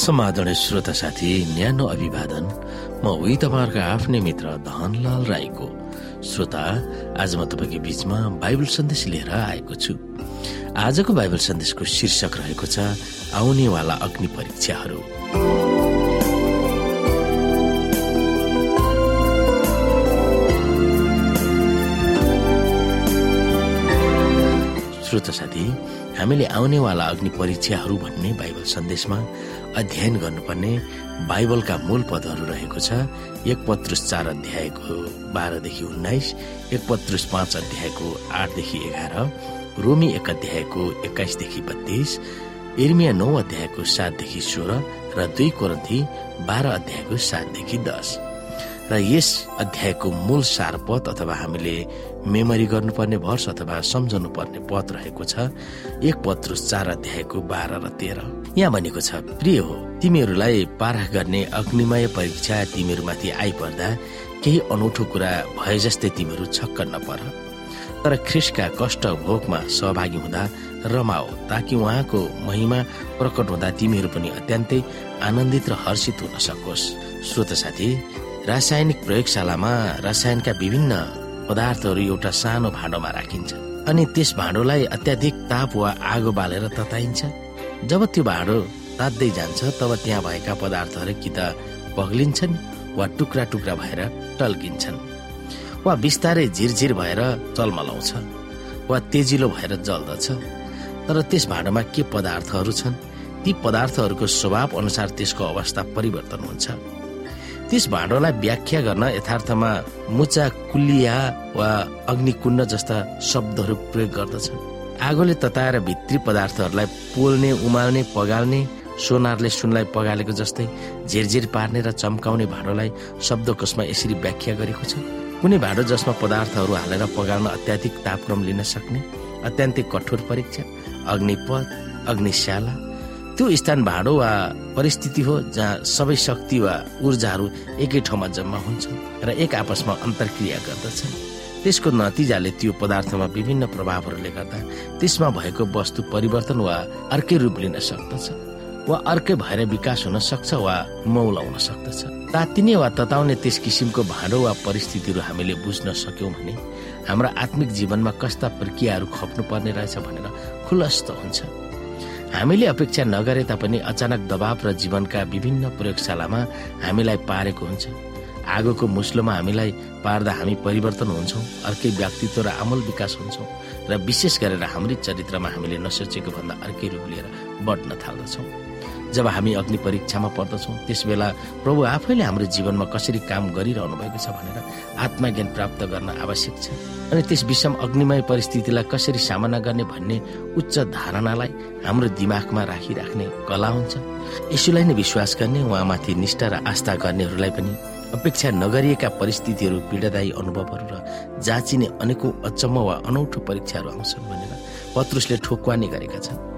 समादरणीय श्रोता साथी न्यानो अभिवादन। म उही तपाईँहरूको आफ्नै मित्र धनलाल राईको। श्रोता आज म तपाईँको बीचमा बाइबल सन्देश लिएर आएको छु। आजको बाइबल सन्देशको शीर्षक रहेको छ आउनेवाला अग्नि परीक्षाहरू। श्रोता साथी हामीले आउनेवाला अग्नि परीक्षाहरू भन्ने बाइबल सन्देशमा अध्ययन गर्नुपर्ने बाइबलका मूल पदहरू रहेको छ। एक पत्रुस चार अध्यायको बाह्रदेखि उन्नाइस एक पत्रुस पाँच अध्यायको आठदेखि एघार रोमी एक अध्यायको एक्काइसदेखि बत्तीस इर्मिया नौ अध्यायको सातदेखि सोह्र र दुई कोरन्थी बाह्र अध्यायको सातदेखि दस। र यस अध्यायको मूल सार पद अथवा हामीले मेमोरी गर्नुपर्ने भर्स अथवा सम्झनु पर्ने पद रहेको छ एक पत्रुस चार अध्यायको बाह्र र तेह्र। यहाँ भनेको छ प्रिय हो तिमीहरूलाई पारख गर्ने अग्निमय परीक्षा तिमीहरूमाथि आइपर्दा केही अनौठो कुरा भए जस्तै तिमीहरू छक्क नपर। तर ख्रिसका कष्ट भोगमा सहभागी हुँदा रमाओ ताकि उहाँको महिमा प्रकट हुँदा तिमीहरू पनि अत्यन्तै आनन्दित र हर्षित हुन सकोस्। श्रोत साथी रासायनिक प्रयोगशालामा रसायनका विभिन्न पदार्थहरू एउटा सानो भाँडोमा राखिन्छ। अनि त्यस भाँडोलाई अत्याधिक ताप वा आगो बालेर तताइन्छ। जब त्यो भाँडो तात्दै जान्छ तब त्यहाँ भएका पदार्थहरू कि त पग्लिन्छन् वा टुक्रा टुक्रा भएर टल्किन्छन् वा बिस्तारै झिरझिर भएर चलमलाउँछ वा तेजिलो भएर जल्दछ। तर त्यस भाँडोमा के पदार्थहरू छन्? ती पदार्थहरूको स्वभाव अनुसार त्यसको अवस्था परिवर्तन हुन्छ। त्यस भाँडोलाई व्याख्या गर्न यथार्थमा मुचा कुलिया वा अग्निकुण्ड जस्ता शब्दहरू प्रयोग गर्दछ आगोले तताएर भित्री पदार्थहरूलाई पोल्ने उमाल्ने पगाल्ने सोनारले सुनलाई पगालेको जस्तै झिरझिर पार्ने र चम्काउने भाँडोलाई शब्दकोशमा यसरी व्याख्या गरेको छ। कुनै भाँडो जसमा पदार्थहरू हालेर पगाल्न अत्याधिक तापक्रम लिन सक्ने अत्यन्तै कठोर परीक्षा अग्निपथ अग्निशाला त्यो स्थान भाँडो वा परिस्थिति हो जहाँ सबै शक्ति वा ऊर्जाहरू एकै ठाउँमा जम्मा हुन्छन् र एक आपसमा अन्तर्क्रिया गर्दछन्। त्यसको नतिजाले त्यो पदार्थमा विभिन्न प्रभावहरूले गर्दा त्यसमा भएको वस्तु परिवर्तन वा अर्कै रूप लिन सक्दछ वा अर्कै भएर विकास हुन सक्छ वा मौलाउन सक्दछ। तातिने वा तताउने त्यस किसिमको भाँडो वा परिस्थितिहरू हामीले बुझ्न सक्यौँ भने हाम्रो आत्मिक जीवनमा कस्ता प्रक्रियाहरू खप्नु पर्ने रहेछ भनेर खुलस्त हुन्छ। हामीले अपेक्षा नगरे तापनि अचानक दबाव र जीवनका विभिन्न प्रयोगशालामा हामीलाई पारेको हुन्छ। आगोको मुस्लोमा हामीलाई पार्दा हामी परिवर्तन हुन्छौँ अर्कै व्यक्तित्व र आमूल विकास हुन्छौँ र विशेष गरेर हाम्रै चरित्रमा हामीले नसोचेको भन्दा अर्कै रूप लिएर बढ्न थाल्दछौँ। जब हामी अग्नि परीक्षामा पर्दछौँ त्यस बेला प्रभु आफैले हाम्रो जीवनमा कसरी काम गरिरहनु भएको छ भनेर आत्मज्ञान प्राप्त गर्न आवश्यक छ। अनि त्यस विषम अग्निमय परिस्थितिलाई कसरी सामना गर्ने भन्ने उच्च धारणालाई हाम्रो दिमागमा राखिराख्ने कला हुन्छ। यसुलाई नै विश्वास गर्ने उहाँमाथि निष्ठा र आस्था गर्नेहरूलाई पनि अपेक्षा नगरिएका परिस्थितिहरू पीडादायी अनुभवहरू र जाँचिने अनेकौं अचम्म वा अनौठो परीक्षाहरू आउँछन् भनेर पत्रुसले ठोक्वानी गरेका छन्।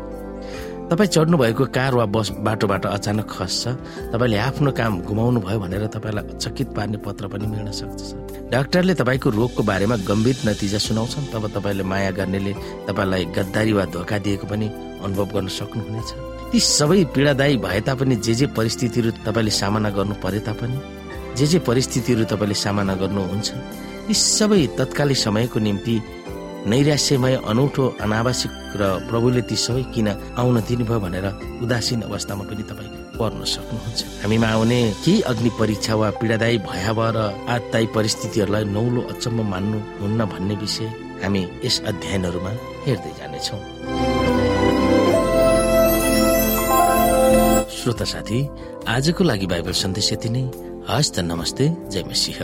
तपाईँ चढ्नु भएको कार वा बस बाटोबाट अचानक खस्छ। तपाईँले आफ्नो काम गुमाउनु भयो भनेर तपाईँलाई चकित पार्ने पत्र पनि मिल्न सक्छ डाक्टरले तपाईँको रोगको बारेमा गम्भीर नतिजा सुनाउँछन् तब तपाईँले माया गर्नेले तपाईँलाई गद्दारी वा धोका दिएको पनि अनुभव गर्न सक्नुहुनेछ। ती सबै पीडादायी भए तापनि जे जे परिस्थितिहरू तपाईँले सामना गर्नु परे तापनि जे जे परिस्थितिहरू तपाईँले सामना गर्नुहुन्छ यी सबै तत्काली समयको निम्ति नैराश्यमय अनौठो अनावश्यक र प्रभुले ती सबै किन आउन दिनुभयो भनेर उदासीन अवस्थामा पनि तपाईँ पर्न सक्नुहुन्छ। हामीमा आउने केही अग्नि परीक्षा वा पीडादायी भयावह र आत्तायी परिस्थितिहरूलाई नौलो अचम्म मान्नु हुन्न भन्ने विषय हामी यस अध्ययनहरूमा हेर्दै जानेछौँ। श्रोता साथी आजको लागि बाइबल सन्देश यति नै। हस्त नमस्ते जय मसिंह।